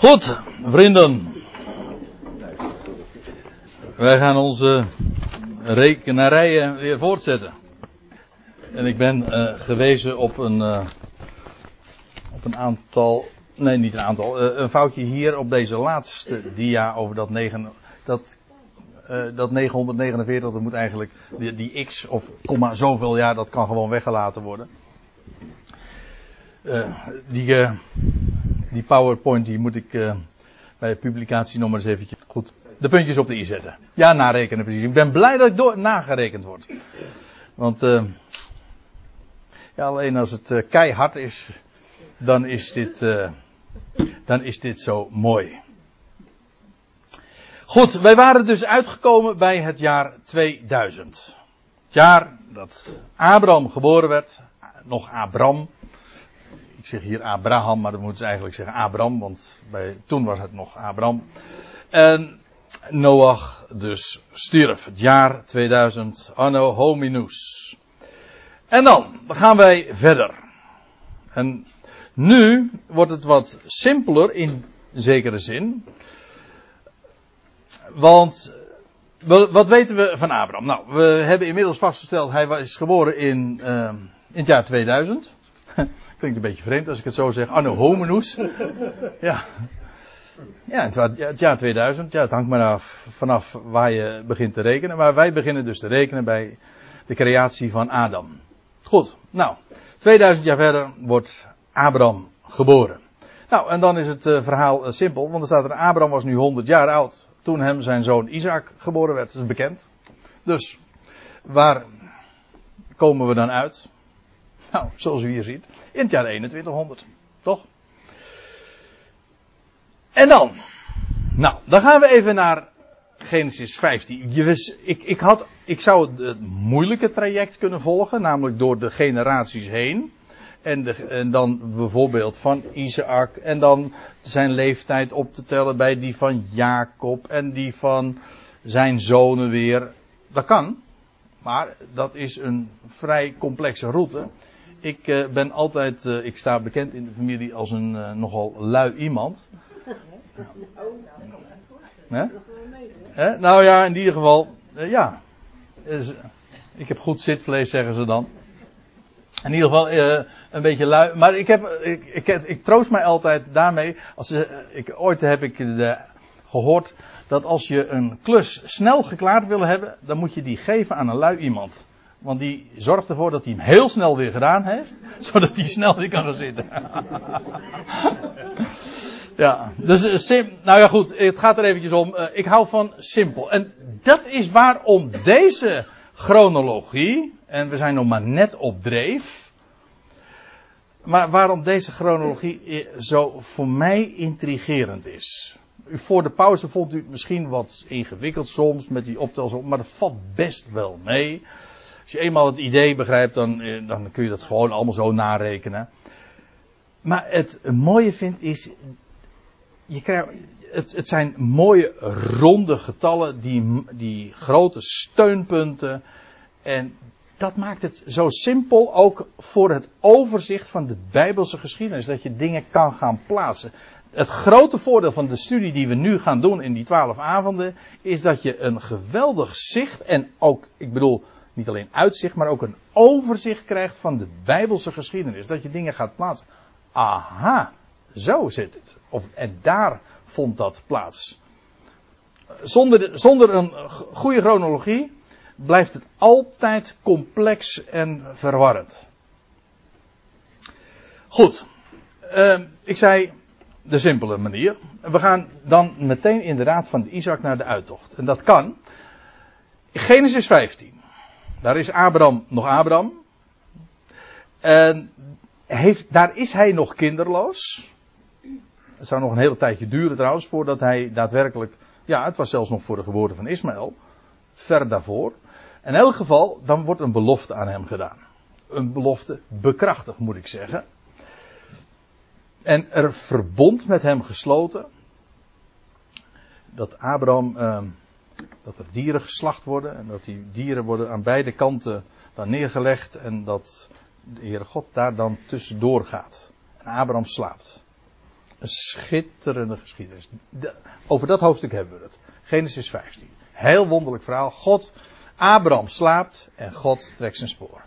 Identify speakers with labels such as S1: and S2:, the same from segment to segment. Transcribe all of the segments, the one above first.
S1: Goed, vrienden. Wij gaan onze rekenarijen weer voortzetten. En ik ben uh, gewezen op een, uh, op een aantal, nee niet een aantal, uh, een foutje hier op deze laatste dia over dat, 9, dat, dat 949, dat moet eigenlijk, die, die x of komma zoveel jaar, dat kan gewoon weggelaten worden. die, die PowerPoint die moet ik uh, bij publicatie nog eens eventjes goed de puntjes op de i zetten. Ja, narekenen precies. Ik ben blij dat ik door, nagerekend word. Want uh, ja, alleen als het uh, keihard is, dan is dit, dan is dit zo mooi. Goed, wij waren dus uitgekomen bij het jaar 2000. Het jaar dat Abraham geboren werd, nog Abram, ik zeg hier Abraham, maar dan moeten ze eigenlijk zeggen Abram, want bij, toen was het nog Abram. En Noach dus stierf, het jaar 2000, anno hominus. En dan, gaan wij verder. En nu wordt het wat simpeler in zekere zin. Want wat weten we van Abraham? Nou, we hebben inmiddels vastgesteld, hij is geboren in, uh, in het jaar 2000. Klinkt een beetje vreemd als ik het zo zeg. Anno hominus. Ja. Ja, het jaar 2000. Ja, het hangt maar af vanaf waar je begint te rekenen. Maar wij beginnen dus te rekenen bij de creatie van Adam. Goed. Nou, 2000 jaar verder wordt Abraham geboren. Nou, en dan is het uh, verhaal uh, simpel. Want er staat er, Abraham was nu 100 jaar oud. Toen hem zijn zoon Isaac geboren werd. Dat is bekend. Dus, waar komen we dan uit? Nou, zoals u hier ziet, in het jaar 2100. Toch? En dan. Nou, dan gaan we even naar Genesis 15. Je, ik, ik, had, ik zou het moeilijke traject kunnen volgen, namelijk door de generaties heen. En, de, en dan bijvoorbeeld van Isaac. En dan zijn leeftijd op te tellen bij die van Jacob. En die van zijn zonen weer. Dat kan. Maar dat is een vrij complexe route ik uh, ben altijd, uh, ik sta bekend in de familie als een uh, nogal lui iemand. Hè? Hè? Nou ja, in ieder geval, ja. ik heb goed zitvlees, zeggen ze dan. In ieder geval een beetje lui. Maar ik, heb, ik, ik, troost mij altijd daarmee. Als, ik, ooit heb ik gehoord dat als je een klus snel geklaard wil hebben, dan moet je die geven aan een lui iemand. Want die zorgt ervoor dat hij hem heel snel weer gedaan heeft. Zodat hij snel weer kan gaan zitten. ja, dus eh, nou ja goed, het gaat er eventjes om. Uh, ik hou van simpel. En dat is waarom deze chronologie, en we zijn nog maar net op dreef. Maar waarom deze chronologie eh, zo voor mij intrigerend is. Voor de pauze vond u het misschien wat ingewikkeld soms met die optelsom, maar dat valt best wel mee. Als je eenmaal het idee begrijpt, dan, eh, dan kun je dat gewoon allemaal zo narekenen. Maar het mooie vind is, je krijgt, het, het zijn mooie ronde getallen, die, die grote steunpunten. En dat maakt het zo simpel ook voor het overzicht van de Bijbelse geschiedenis. Dat je dingen kan gaan plaatsen. Het grote voordeel van de studie die we nu gaan doen in die twaalf avonden. Is dat je een geweldig zicht en ook, ik bedoel, niet alleen uitzicht, maar ook een overzicht krijgt van de Bijbelse geschiedenis. Dat je dingen gaat plaatsen. Aha, zo zit het. Of, en daar vond dat plaats. Zonder, de, zonder een goede chronologie blijft het altijd complex en verwarrend. Goed, uh, ik zei de simpele manier. We gaan dan meteen inderdaad van de Isaac naar de uittocht. En dat kan. Genesis 15. Daar is Abraham nog Abraham. En heeft, daar is hij nog kinderloos. Het zou nog een hele tijdje duren trouwens voordat hij daadwerkelijk. Ja, het was zelfs nog voor de geboorte van Ismaël. Ver daarvoor. In elk geval, dan wordt een belofte aan hem gedaan. Een belofte bekrachtigd, moet ik zeggen. En er verbond met hem gesloten. Dat Abraham. Uh, dat er dieren geslacht worden en dat die dieren worden aan beide kanten dan neergelegd en dat de Heere God daar dan tussendoor gaat. En Abraham slaapt. Een schitterende geschiedenis. over dat hoofdstuk hebben we het. Genesis 15. Heel wonderlijk verhaal. God, Abraham slaapt en God trekt zijn spoor.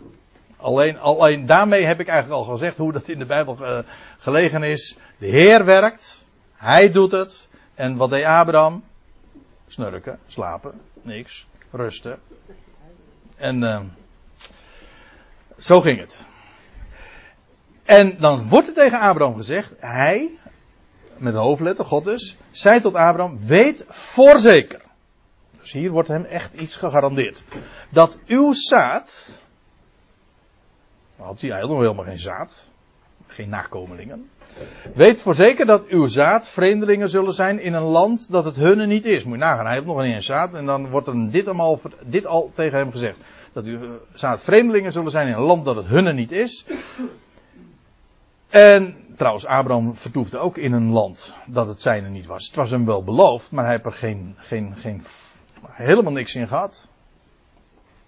S1: Alleen, alleen daarmee heb ik eigenlijk al gezegd hoe dat in de Bijbel uh, gelegen is. De Heer werkt, Hij doet het. En wat deed Abraham? Snurken, slapen, niks, rusten. En uh, zo ging het. En dan wordt er tegen Abraham gezegd, hij, met een hoofdletter, God dus, zei tot Abraham, weet voorzeker. Dus hier wordt hem echt iets gegarandeerd. Dat uw zaad, had hij nog helemaal geen zaad, geen nakomelingen. Weet voorzeker dat uw zaad vreemdelingen zullen zijn in een land dat het hunne niet is. Moet je nagaan, hij heeft nog niet een zaad en dan wordt er dit, dit al tegen hem gezegd. Dat uw zaad vreemdelingen zullen zijn in een land dat het hunne niet is. En trouwens, Abraham vertoefde ook in een land dat het zijne niet was. Het was hem wel beloofd, maar hij heeft er geen, geen, geen, helemaal niks in gehad.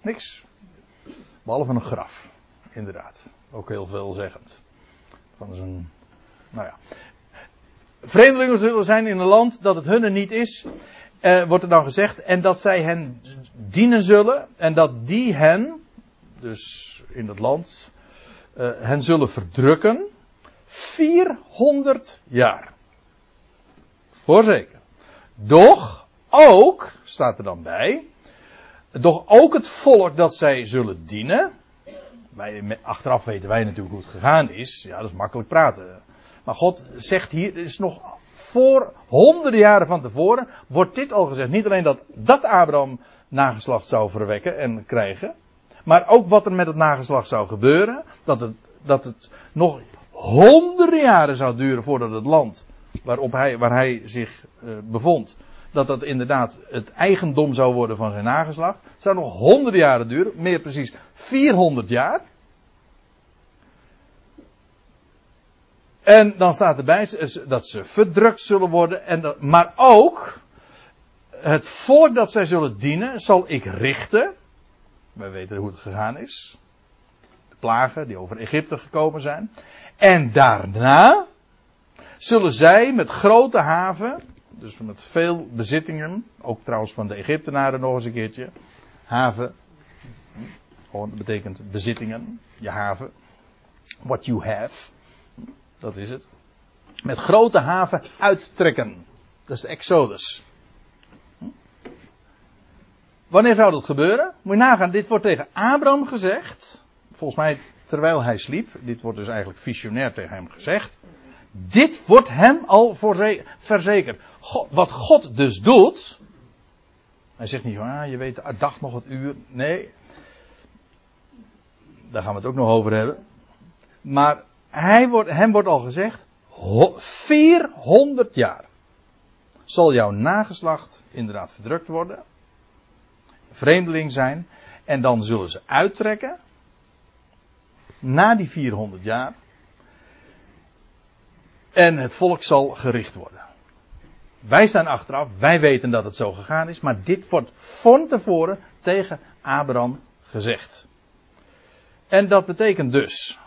S1: Niks. Behalve een graf, inderdaad. Ook heel veelzeggend. Van zijn, nou ja. Vreemdelingen zullen zijn in een land dat het hunne niet is, eh, wordt er dan gezegd. En dat zij hen dienen zullen. En dat die hen, dus in dat land, eh, hen zullen verdrukken. 400 jaar. Voorzeker. Doch ook, staat er dan bij, doch ook het volk dat zij zullen dienen. Wij, achteraf weten wij natuurlijk hoe het gegaan is. Ja, dat is makkelijk praten. Maar God zegt hier, is nog voor honderden jaren van tevoren, wordt dit al gezegd. Niet alleen dat, dat Abraham nageslacht zou verwekken en krijgen. Maar ook wat er met het nageslacht zou gebeuren. Dat het, dat het nog honderden jaren zou duren voordat het land waarop hij, waar hij zich uh, bevond, dat dat inderdaad het eigendom zou worden van zijn nageslacht. Het zou nog honderden jaren duren, meer precies 400 jaar. En dan staat erbij dat ze verdrukt zullen worden, en dat, maar ook het volk dat zij zullen dienen, zal ik richten. Wij weten hoe het gegaan is. De plagen die over Egypte gekomen zijn. En daarna zullen zij met grote haven, dus met veel bezittingen, ook trouwens van de Egyptenaren nog eens een keertje, haven, gewoon betekent bezittingen, je haven, what you have, dat is het, met grote haven uittrekken. Dat is de Exodus. Wanneer zou dat gebeuren? Moet je nagaan, dit wordt tegen Abraham gezegd. Volgens mij terwijl hij sliep. Dit wordt dus eigenlijk visionair tegen hem gezegd. Dit wordt hem al verzekerd. Wat God dus doet. Hij zegt niet van, ah, je weet de dag nog het uur. Nee. Daar gaan we het ook nog over hebben. Maar hij wordt, hem wordt al gezegd. 400 jaar zal jouw nageslacht inderdaad verdrukt worden. Vreemdeling zijn. En dan zullen ze uittrekken na die 400 jaar. En het volk zal gericht worden. Wij staan achteraf, wij weten dat het zo gegaan is, maar dit wordt van tevoren tegen Abraham gezegd. En dat betekent dus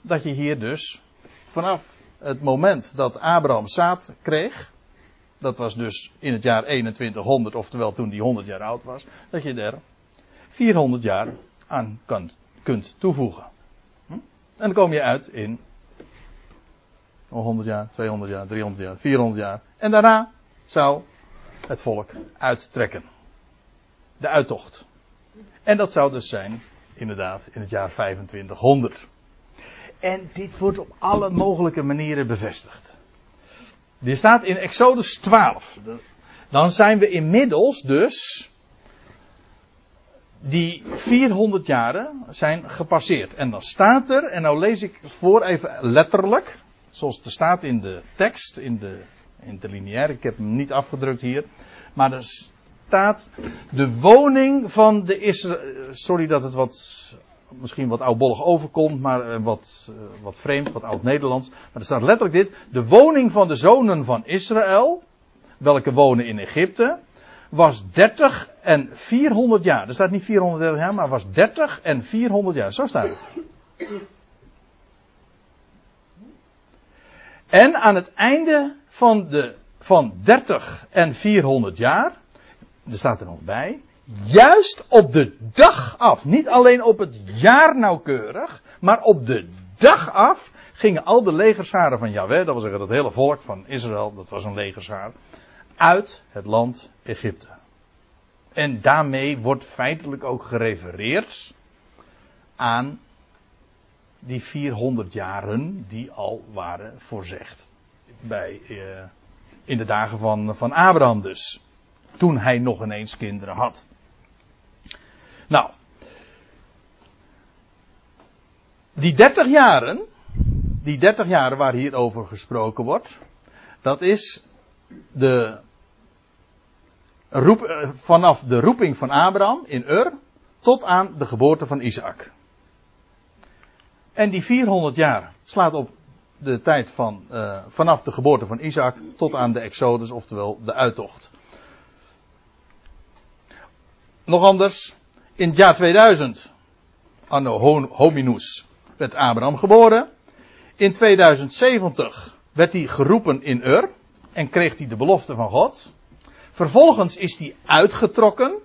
S1: dat je hier dus vanaf het moment dat Abraham zaad kreeg, dat was dus in het jaar 2100, oftewel toen hij 100 jaar oud was, dat je er 400 jaar aan kunt kunt toevoegen. Hm? En dan kom je uit in 100 jaar, 200 jaar, 300 jaar, 400 jaar. En daarna zou het volk uittrekken. De uittocht. En dat zou dus zijn, inderdaad, in het jaar 2500. En dit wordt op alle mogelijke manieren bevestigd. Dit staat in Exodus 12. Dan zijn we inmiddels dus die 400 jaren zijn gepasseerd. En dan staat er, en nou lees ik voor even letterlijk, zoals het staat in de tekst, in de, in de lineaire, ik heb hem niet afgedrukt hier, maar er staat de woning van de Israël, sorry dat het wat, misschien wat oudbollig overkomt, maar eh, wat, eh, wat vreemd, wat oud-Nederlands, maar er staat letterlijk dit, de woning van de zonen van Israël, welke wonen in Egypte, was 30 en 400 jaar. Er staat niet 430 jaar, maar was 30 en 400 jaar. Zo staat het. En aan het einde van, de, van 30 en 400 jaar, er staat er nog bij, juist op de dag af, niet alleen op het jaar nauwkeurig, maar op de dag af gingen al de legerscharen van Yahweh, dat wil zeggen het hele volk van Israël, dat was een legerschaar, uit het land Egypte. En daarmee wordt feitelijk ook gerefereerd aan die 400 jaren die al waren voorzegd. Bij, uh, in de dagen van, van Abraham dus. Toen hij nog ineens kinderen had. Nou. Die 30 jaren. Die 30 jaren waar hier over gesproken wordt. Dat is de roep, eh, vanaf de roeping van Abraham in Ur tot aan de geboorte van Isaac. En die 400 jaar slaat op de tijd van, uh, vanaf de geboorte van Isaac tot aan de Exodus, oftewel de uittocht. Nog anders, in het jaar 2000, anno hominus, werd Abraham geboren. In 2070 werd hij geroepen in Ur en kreeg hij de belofte van God. Vervolgens is hij uitgetrokken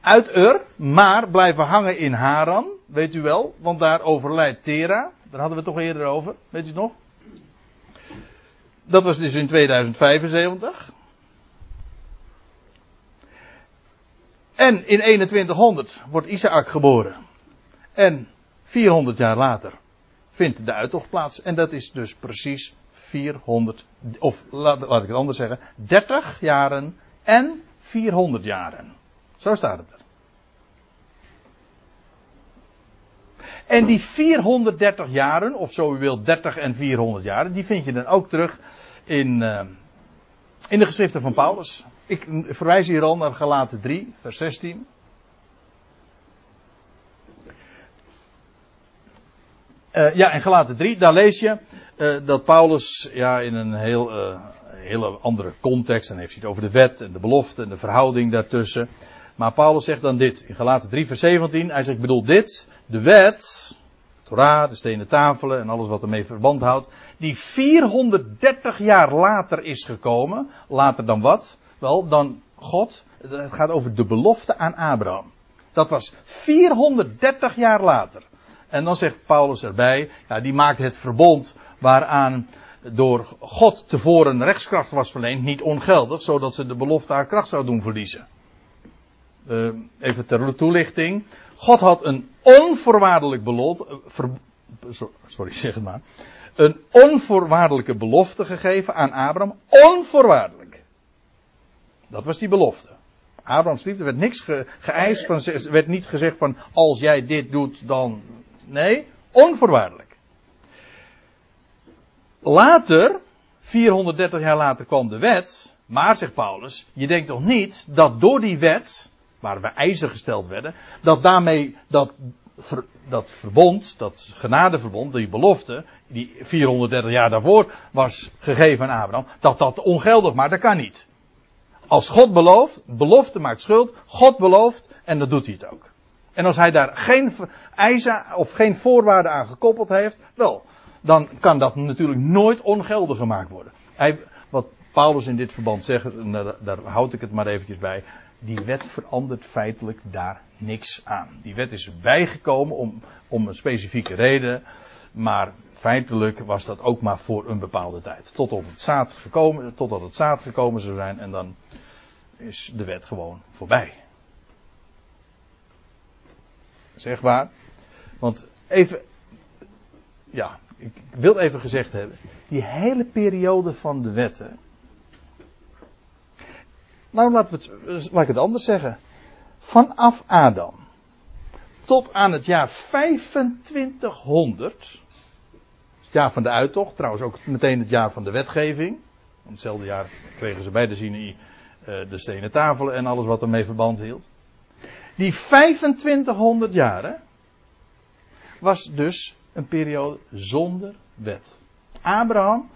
S1: uit Ur, maar blijven hangen in Haran, weet u wel, want daar overlijdt Tera. Daar hadden we het toch eerder over, weet u nog? Dat was dus in 2075. En in 2100 wordt Isaac geboren. En 400 jaar later vindt de uittocht plaats. En dat is dus precies 400, of laat, laat ik het anders zeggen, 30 jaren en 400 jaren. Zo staat het er. En die 430 jaren, of zo u wilt 30 en 400 jaren, die vind je dan ook terug in, uh, in de geschriften van Paulus. Ik verwijs hier al naar Galaten 3, vers 16. Uh, ja, in Galaten 3, daar lees je uh, dat Paulus ja, in een heel, hele andere context, dan heeft hij het over de wet en de belofte en de verhouding daartussen. Maar Paulus zegt dan dit in Galaten 3, vers 17. Hij zegt, ik bedoel dit, de wet, Torah, de stenen tafelen en alles wat ermee verband houdt, die 430 jaar later is gekomen. Later dan wat? Wel, dan God. Het gaat over de belofte aan Abraham. Dat was 430 jaar later. En dan zegt Paulus erbij, ja, die maakt het verbond waaraan door God tevoren rechtskracht was verleend niet ongeldig, zodat ze de belofte haar kracht zou doen verliezen. Uh, even ter toelichting. God had een onvoorwaardelijk belofte, sorry, zeg het maar, een onvoorwaardelijke belofte gegeven aan Abraham, onvoorwaardelijk. Dat was die belofte. Abraham's liefde werd niks ge, geëist, van, werd niet gezegd van als jij dit doet dan, nee, onvoorwaardelijk. Later, 430 jaar later kwam de wet, maar zegt Paulus, je denkt toch niet dat door die wet waarbij eisen gesteld werden, dat daarmee dat, dat verbond, dat genadeverbond, die belofte, die 430 jaar daarvoor was gegeven aan Abraham, dat dat ongeldig maar dat kan niet. Als God belooft, belofte maakt schuld, God belooft en dan doet hij het ook. En als hij daar geen eisen of geen voorwaarden aan gekoppeld heeft, wel, dan kan dat natuurlijk nooit ongeldig gemaakt worden. Hij, wat Paulus in dit verband zegt, daar, daar houd ik het maar eventjes bij die wet verandert feitelijk daar niks aan. Die wet is bijgekomen om, om een specifieke reden, maar feitelijk was dat ook maar voor een bepaalde tijd. Tot op het zaad gekomen, totdat het zaad gekomen zou zijn en dan is de wet gewoon voorbij. Zeg waar. Want even, ja, ik wil even gezegd hebben, die hele periode van de wetten, nou, laten we het, laat ik het anders zeggen. Vanaf Adam tot aan het jaar 2500, het jaar van de uittocht, trouwens ook meteen het jaar van de wetgeving. In hetzelfde jaar kregen ze bij de Sinai uh, de stenen tafelen en alles wat ermee verband hield. Die 2500 jaren was dus een periode zonder wet. Abraham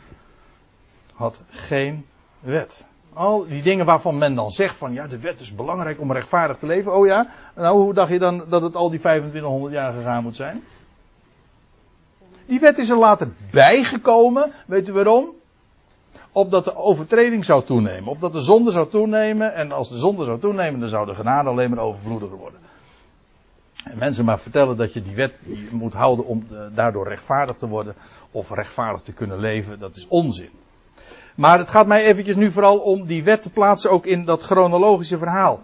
S1: had geen wet. Al die dingen waarvan men dan zegt van ja, de wet is belangrijk om rechtvaardig te leven. Oh ja, nou hoe dacht je dan dat het al die 2500 jaar gegaan moet zijn? Die wet is er later bijgekomen. Weet u waarom? Opdat de overtreding zou toenemen. Opdat de zonde zou toenemen. En als de zonde zou toenemen, dan zou de genade alleen maar overvloediger worden. En mensen maar vertellen dat je die wet moet houden om eh, daardoor rechtvaardig te worden. Of rechtvaardig te kunnen leven. Dat is onzin. Maar het gaat mij eventjes nu vooral om die wet te plaatsen ook in dat chronologische verhaal.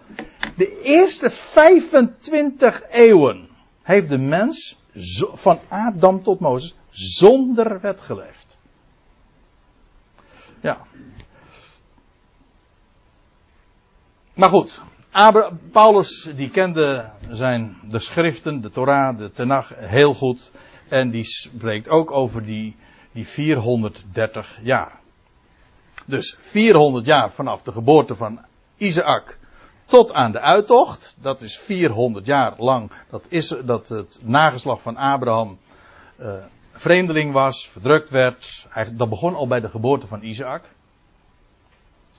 S1: De eerste 25 eeuwen heeft de mens van Adam tot Mozes zonder wet geleefd. Ja. Maar goed, Paulus die kende zijn, de schriften, de Torah, de Tenach heel goed. En die spreekt ook over die, die 430 jaar. Dus 400 jaar vanaf de geboorte van Isaac tot aan de uittocht. Dat is 400 jaar lang. Dat, is, dat het nageslag van Abraham uh, vreemdeling was, verdrukt werd. Dat begon al bij de geboorte van Isaac.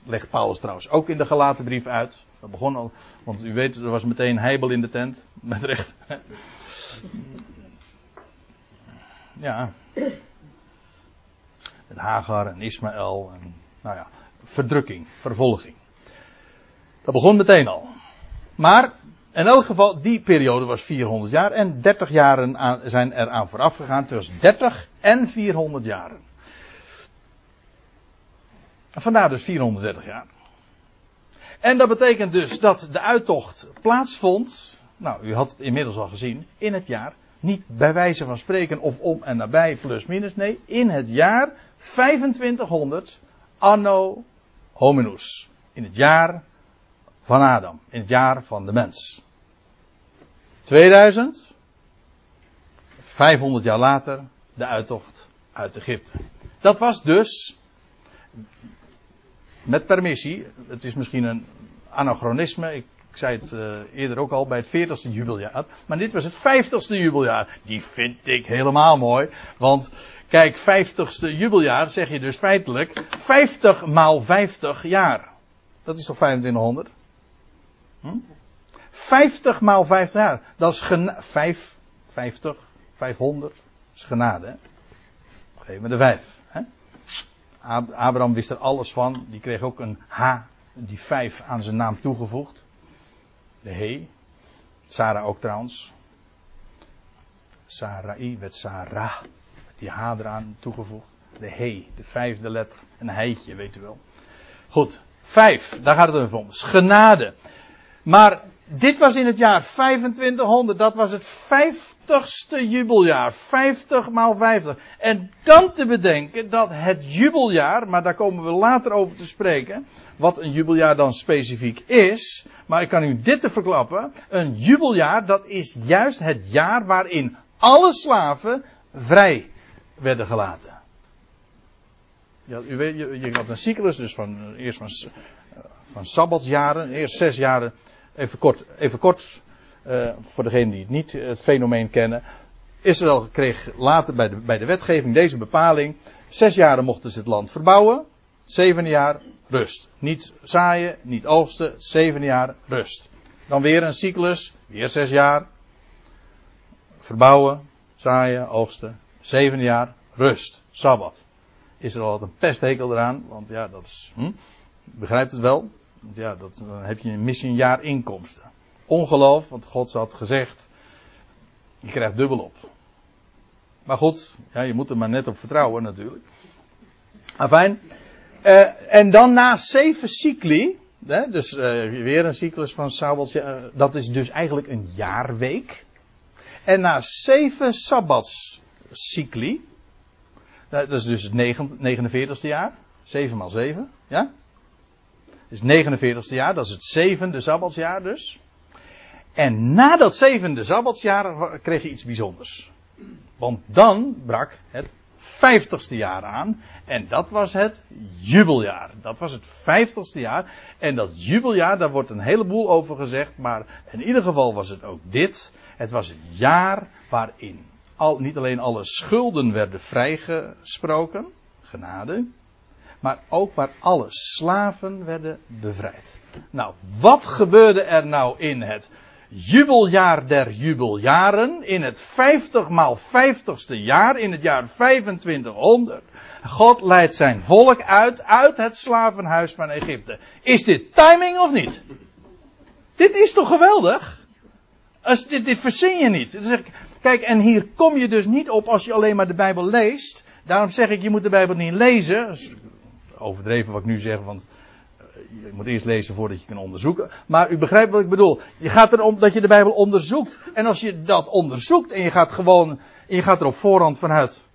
S1: Legt Paulus trouwens ook in de gelaten brief uit. Dat begon al, want u weet, er was meteen heibel in de tent. Met recht. Ja. Met Hagar en Ismaël en nou ja, verdrukking, vervolging. Dat begon meteen al. Maar in elk geval, die periode was 400 jaar en 30 jaren aan, zijn eraan vooraf gegaan. Tussen 30 en 400 jaren. Vandaar dus 430 jaar. En dat betekent dus dat de uittocht plaatsvond. Nou, u had het inmiddels al gezien. In het jaar. Niet bij wijze van spreken of om en nabij plus minus. Nee, in het jaar 2500 anno hominus. In het jaar van Adam. In het jaar van de mens. 2000. 500 jaar later de uittocht uit Egypte. Dat was dus, met permissie, het is misschien een anachronisme, ik, zei het uh, eerder ook al bij het 40ste jubeljaar, maar dit was het 50ste jubeljaar. Die vind ik helemaal mooi, want Kijk, 50ste jubeljaar zeg je dus feitelijk 50 maal 50 jaar. Dat is toch 2500? Hm? 50 maal 50 jaar. Dat is genade. 5, 50, 500. Dat is genade. Hè? Geef me de 5. Hè? Abraham wist er alles van. Die kreeg ook een H, die 5 aan zijn naam toegevoegd. De He. Sarah ook trouwens. Sarai werd Sarah die H eraan toegevoegd. De he, de vijfde letter. Een heitje, weet u wel. Goed, vijf, daar gaat het even om. Genade. Maar dit was in het jaar 2500, dat was het vijftigste jubeljaar. 50 maal 50. En dan te bedenken dat het jubeljaar, maar daar komen we later over te spreken, wat een jubeljaar dan specifiek is. Maar ik kan u dit te verklappen. Een jubeljaar, dat is juist het jaar waarin alle slaven vrij werden gelaten. Ja, u weet, je, je had een cyclus dus van, eerst van, eh, van sabbatsjaren, eerst zes jaren. Even kort, even kort uh, voor degenen die het niet het fenomeen kennen. Israël kreeg later bij de, bij de wetgeving deze bepaling. Zes jaren mochten ze het land verbouwen. Zeven jaar rust. Niet zaaien, niet oogsten. Zeven jaar rust. Dan weer een cyclus. Weer zes jaar. Verbouwen, zaaien, oogsten. Zeven jaar rust, sabbat. Is er al een pesthekel eraan, want ja, dat is, hm, begrijpt het wel? Want ja, dat, dan heb je een jaar inkomsten. Ongeloof, want God had gezegd, je krijgt dubbel op. Maar goed, ja, je moet er maar net op vertrouwen natuurlijk. Afijn. Uh, en dan na zeven cycli, hè, dus uh, weer een cyclus van Sabbat, uh, dat is dus eigenlijk een jaarweek. En na zeven sabbats cycli. Dat is dus het 49ste jaar. 7 maal 7. Ja? is het 49ste jaar. Dat is het zevende Sabbatsjaar dus. En na dat zevende Sabbatsjaar kreeg je iets bijzonders. Want dan brak het vijftigste jaar aan. En dat was het jubeljaar. Dat was het vijftigste jaar. En dat jubeljaar, daar wordt een heleboel over gezegd. Maar in ieder geval was het ook dit. Het was het jaar waarin al, niet alleen alle schulden werden vrijgesproken, genade, maar ook waar alle slaven werden bevrijd. Nou, wat gebeurde er nou in het, jubeljaar der jubeljaren, in het 50 maal 50ste jaar, in het jaar 2500. God leidt zijn volk uit, uit het slavenhuis van Egypte. Is dit timing of niet? Dit is toch geweldig? Als, dit, dit verzin je niet. Kijk, en hier kom je dus niet op als je alleen maar de Bijbel leest. Daarom zeg ik, je moet de Bijbel niet lezen. Overdreven wat ik nu zeg, want eh, je moet eerst lezen voordat je kan onderzoeken. Maar u begrijpt wat ik bedoel. Je gaat erom dat je de Bijbel onderzoekt. En als je dat onderzoekt en je gaat gewoon, je gaat er op voorhand vanuit.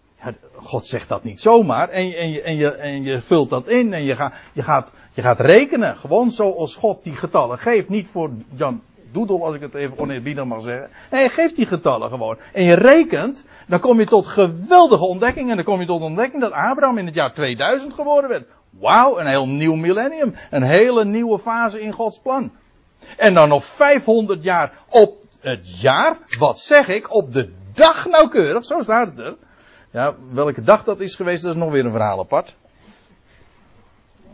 S1: God zegt dat niet zomaar. En je, en en je, en je vult dat in en je, gaat je, gaat, je gaat rekenen. Gewoon zoals God die getallen geeft. Niet voor Jan Doedel, als ik het even oneerbiedig mag zeggen. Nee, geeft die getallen gewoon. En je rekent, dan kom je tot geweldige ontdekkingen. En dan kom je tot ontdekking dat Abraham in het jaar 2000 geworden werd. Wauw, een heel nieuw millennium. Een hele nieuwe fase in Gods plan. En dan nog 500 jaar op het jaar, wat zeg ik, op de dag nauwkeurig, zo staat het er. Ja, welke dag dat is geweest, dat is nog weer een verhaal apart.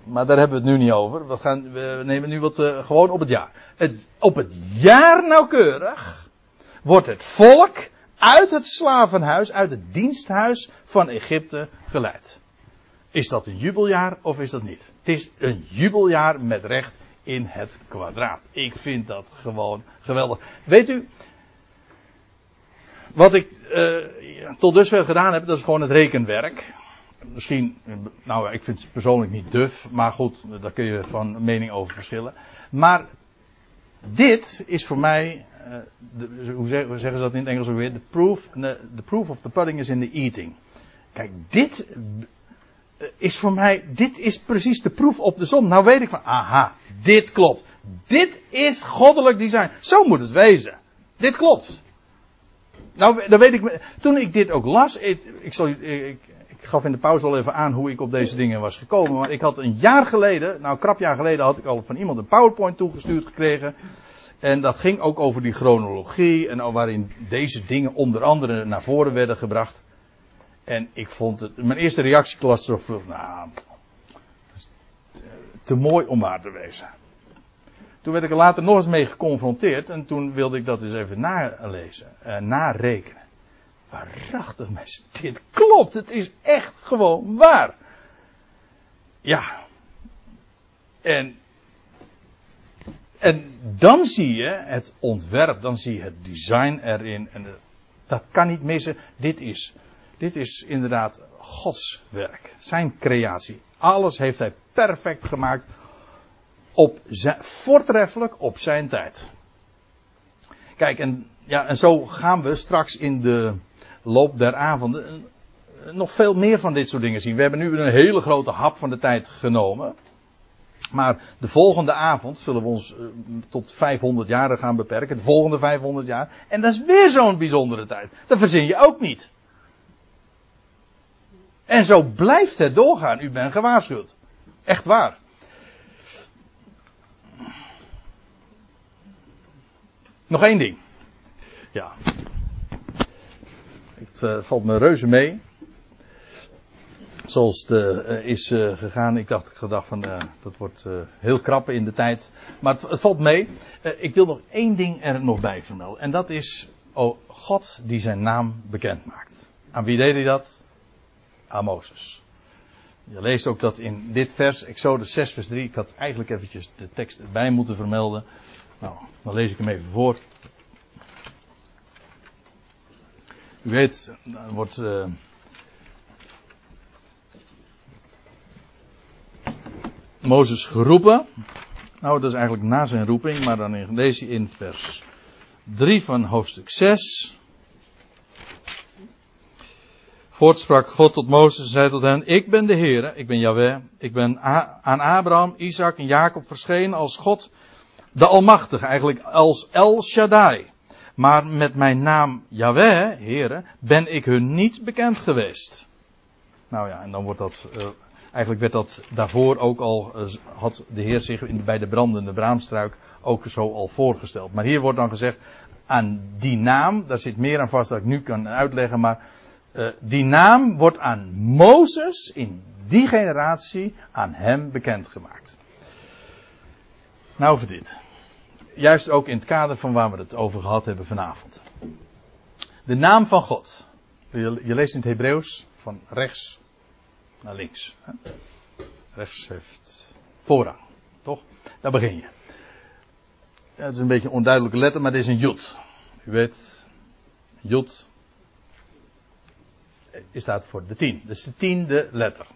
S1: Maar daar hebben we het nu niet over. We, gaan, we nemen nu wat uh, gewoon op het jaar. Op het jaar nauwkeurig wordt het volk uit het slavenhuis, uit het diensthuis van Egypte geleid. Is dat een jubeljaar of is dat niet? Het is een jubeljaar met recht in het kwadraat. Ik vind dat gewoon geweldig. Weet u, wat ik uh, tot dusver gedaan heb, dat is gewoon het rekenwerk. Misschien, nou ik vind het persoonlijk niet duf, maar goed, daar kun je van mening over verschillen. Maar dit is voor mij, de, hoe, zeggen, ze dat in het Engels ook weer? The proof, the proof of the pudding is in the eating. Kijk, dit uh, is voor mij, dit is precies de proef op de som. Nou weet ik van, aha, dit klopt. Dit is goddelijk design. Zo moet het wezen. Dit klopt. Nou, dan weet ik, toen ik dit ook las, ik, ik, zal, ik, ik, gaf in de pauze al even aan hoe ik op deze dingen was gekomen, maar ik had een jaar geleden, nou krap jaar geleden, had ik al van iemand een PowerPoint toegestuurd gekregen. En dat ging ook over die chronologie en waarin deze dingen onder andere naar voren werden gebracht. En ik vond het, mijn eerste reactie was zo vlug, nou, te mooi om waar te wezen. Toen werd ik er later nog eens mee geconfronteerd en toen wilde ik dat dus even nalezen, uh, narekenen. Waarachtig mensen, dit klopt, het is echt gewoon waar. Ja. En, en dan zie je het ontwerp, dan zie je het design erin en dat kan niet missen. Dit is, dit is inderdaad Gods werk, zijn creatie. Alles heeft hij perfect gemaakt op zijn, voortreffelijk op zijn tijd. Kijk, en, ja, en zo gaan we straks in de loop der avonden nog veel meer van dit soort dingen zien. We hebben nu een hele grote hap van de tijd genomen. Maar de volgende avond zullen we ons uh, tot 500 jaar gaan beperken. De volgende 500 jaar. En dat is weer zo'n bijzondere tijd. Dat verzin je ook niet. En zo blijft het doorgaan. U bent gewaarschuwd. Echt waar. Nog één ding. Ja. Het uh, valt me reuze mee. Zoals het uh, is uh, gegaan. Ik dacht, ik gedacht van, dat wordt heel krappen in de tijd. Maar het, het valt mee. ik wil nog één ding er nog bij vermelden. En dat is, oh, God die zijn naam bekend maakt. Aan wie deed hij dat? Aan Mozes. Je leest ook dat in dit vers, Exodus 6 vers 3. Ik had eigenlijk eventjes de tekst erbij moeten vermelden. Nou, dan lees ik hem even voor. U weet, er wordt. Uh, Mozes geroepen. Nou, dat is eigenlijk na zijn roeping, maar dan lees je in vers 3 van hoofdstuk 6. Voortsprak God tot Mozes en zei tot hen, ik ben de Heer, ik ben Yahweh, ik ben aan Abraham, Isaac en Jacob verschenen als God de Almachtige, eigenlijk als El Shaddai. Maar met mijn naam Yahweh, heren, ben ik hun niet bekend geweest. Nou ja, en dan wordt dat, uh, eigenlijk werd dat daarvoor ook al, uh, had de Heer zich in, bij de brandende braamstruik ook zo al voorgesteld. Maar hier wordt dan gezegd, aan die naam, daar zit meer aan vast dat ik nu kan uitleggen, maar uh, die naam wordt aan Mozes in die generatie aan hem bekendgemaakt. Nou voor dit juist ook in het kader van waar we het over gehad hebben vanavond. De naam van God. Je, leest in het Hebreeuws van rechts naar links. Rechts heeft voorrang, toch? Daar begin je. Ja, het is een beetje een onduidelijke letter, maar dit is een jut. U weet, jut staat voor de tien. Dus de tiende letter.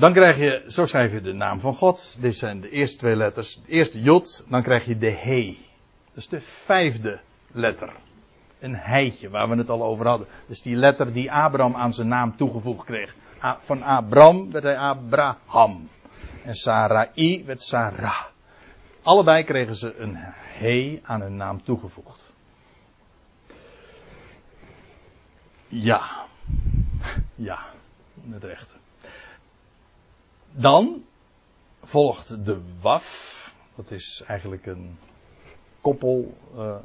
S1: Dan krijg je, zo schrijf je de naam van God. Dit zijn de eerste twee letters. De eerste jot, dan krijg je de he. Dat is de vijfde letter. Een heitje, waar we het al over hadden. Dus die letter die Abraham aan zijn naam toegevoegd kreeg. Van Abraham werd hij Abraham. En Sarai werd Sarah. Allebei kregen ze een he aan hun naam toegevoegd. Ja. Ja, met recht. Dan volgt de waf. Dat is eigenlijk een koppel. Uh,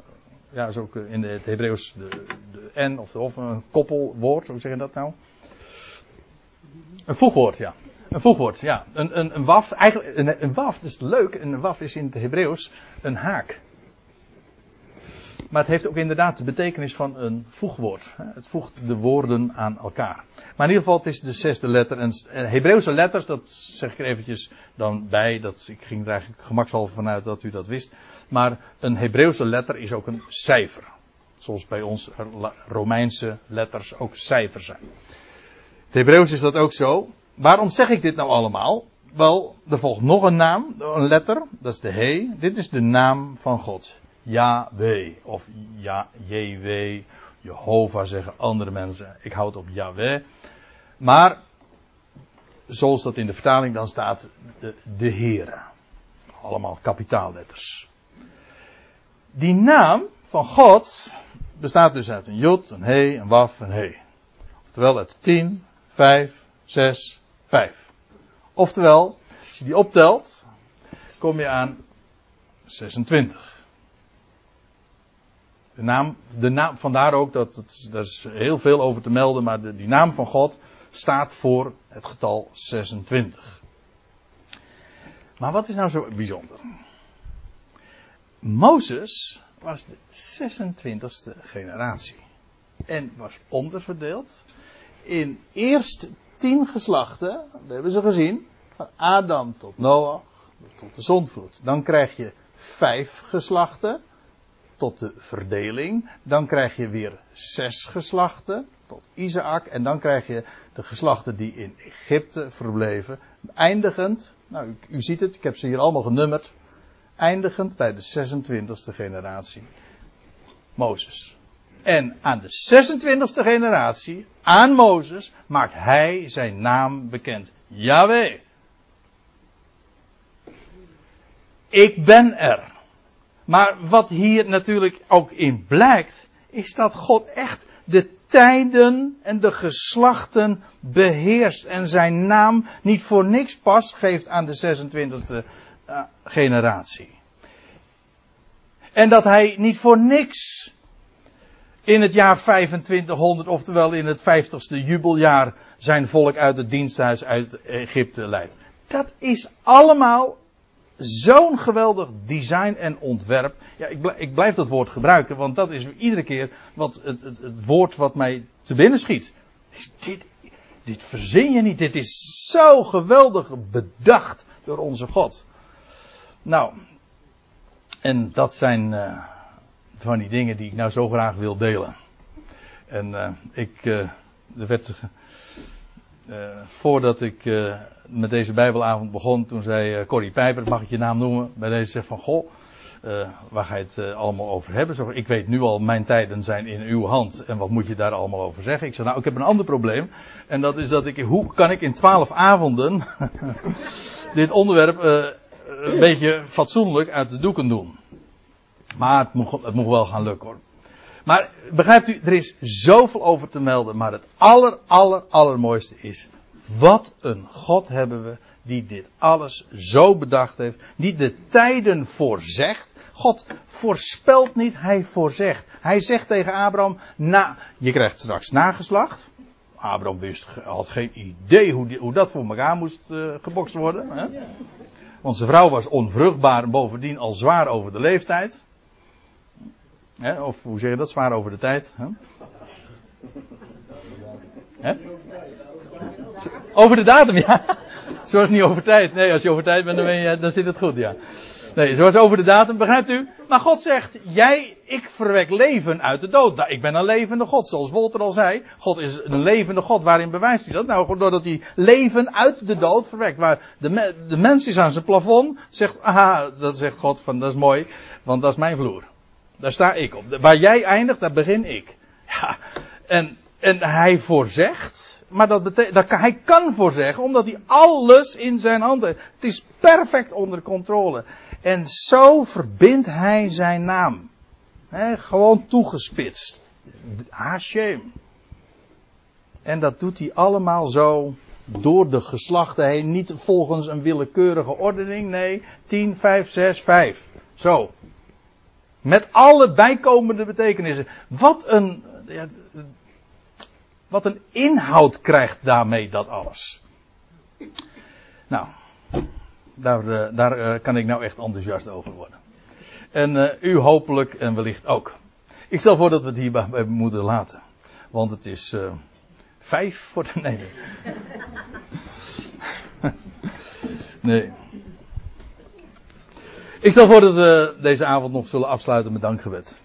S1: ja, is ook in het Hebreeuws de, de n of, de, een koppelwoord. Hoe zeg je dat nou? Een voegwoord, ja. Een voegwoord, ja. Een, een, een waf, eigenlijk, een, een waf, dat is leuk. Een waf is in het Hebreeuws een haak. Maar het heeft ook inderdaad de betekenis van een voegwoord. Het voegt de woorden aan elkaar. Maar in ieder geval, het is de zesde letter. En Hebreeuwse letters, dat zeg ik er eventjes dan bij. Dat, ik ging er eigenlijk gemakshalve vanuit dat u dat wist. Maar een Hebreeuwse letter is ook een cijfer. Zoals bij ons Romeinse letters ook cijfers zijn. Het Hebreeuws is dat ook zo. Waarom zeg ik dit nou allemaal? Wel, er volgt nog een naam, een letter, dat is de He. Dit is de naam van God. Yahweh. Of ja, JW. Jehovah zeggen andere mensen. Ik houd op Yahweh. Maar, zoals dat in de vertaling dan staat, de, de Heere. Allemaal kapitaalletters. Die naam van God bestaat dus uit een Jod, een He, een Waf, een He. Oftewel uit 10, 5, 6, 5. Oftewel, als je die optelt, kom je aan 26. De naam, de naam, vandaar ook dat het, is heel veel over te melden, maar de, die naam van God staat voor het getal 26. Maar wat is nou zo bijzonder? Mozes was de 26e generatie. En was onderverdeeld in eerst tien geslachten, dat hebben ze gezien, van Adam tot Noach, tot de zondvloed. Dan krijg je vijf geslachten, tot de verdeling. Dan krijg je weer zes geslachten tot Isaac. En dan krijg je de geslachten die in Egypte verbleven. Eindigend, nou u, ziet het, ik heb ze hier allemaal genummerd. Eindigend bij de 26e generatie. Mozes. En aan de 26e generatie, aan Mozes, maakt hij zijn naam bekend. Yahweh. Ik ben er. Maar wat hier natuurlijk ook in blijkt, is dat God echt de tijden en de geslachten beheerst en zijn naam niet voor niks pas geeft aan de 26e eh, generatie. En dat hij niet voor niks in het jaar 2500, oftewel in het 50ste jubeljaar, zijn volk uit het diensthuis uit Egypte leidt. Dat is allemaal zo'n geweldig design en ontwerp. Ja, ik, ik blijf dat woord gebruiken, want dat is iedere keer wat het, het, woord wat mij te binnen schiet. Dit, dit verzin je niet. Dit is zo geweldig bedacht door onze God. Nou, en dat zijn uh, van die dingen die ik nou zo graag wil delen. En uh, ik, uh, er werd voordat ik met deze Bijbelavond begon, toen zei uh, Corrie Pijper, mag ik je naam noemen, bij deze zegt van, goh, waar ga je het allemaal over hebben? Zo, ik weet nu al, mijn tijden zijn in uw hand en wat moet je daar allemaal over zeggen? Ik zei, nou, ik heb een ander probleem en dat is dat ik, hoe kan ik in twaalf avonden dit onderwerp een beetje fatsoenlijk uit de doeken doen? Maar het moet, het moet wel gaan lukken hoor. Maar begrijpt u, er is zoveel over te melden, maar het aller, aller, allermooiste is, wat een God hebben we die dit alles zo bedacht heeft, die de tijden voorzegt. God voorspelt niet, hij voorzegt. Hij zegt tegen Abraham, na, je krijgt straks nageslacht. Abraham wist, had geen idee hoe, die, hoe dat voor elkaar moest uh, gebokst worden. Hè? Want zijn vrouw was onvruchtbaar en bovendien al zwaar over de leeftijd. Of hoe zeg je dat? Zwaar over de tijd. Over de datum, ja. Zoals niet over tijd. Nee, als je over tijd bent, dan zit het goed, ja. Nee, zoals over de datum, begrijpt u? Maar God zegt, jij, ik verwek leven uit de dood. Nou, ik ben een levende God, zoals Wolter al zei. God is een levende God. Waarin bewijst hij dat? Nou, doordat hij leven uit de dood verwekt. Waar de, de mens is aan zijn plafond, zegt, aha, dat zegt God van, dat is mooi, want dat is mijn vloer. Daar sta ik op. Waar jij eindigt, daar begin ik. Ja, en, en hij voorzegt, maar dat betekent, dat, hij kan voorzeggen, omdat hij alles in zijn handen heeft. Het is perfect onder controle. En zo verbindt hij zijn naam. gewoon toegespitst. Hashem. En dat doet hij allemaal zo door de geslachten heen. Niet volgens een willekeurige ordening. Nee, 10, 5, 6, 5. Zo. Met alle bijkomende betekenissen. Wat een, wat een inhoud krijgt daarmee dat alles. Nou, daar, eh, daar eh, kan ik nou echt enthousiast over worden. En uh, u hopelijk en wellicht ook. Ik stel voor dat we het hierbij moeten laten. Want het is vijf voor de. Nee. nee. Ik stel voor dat we deze avond nog zullen afsluiten met dankgebed.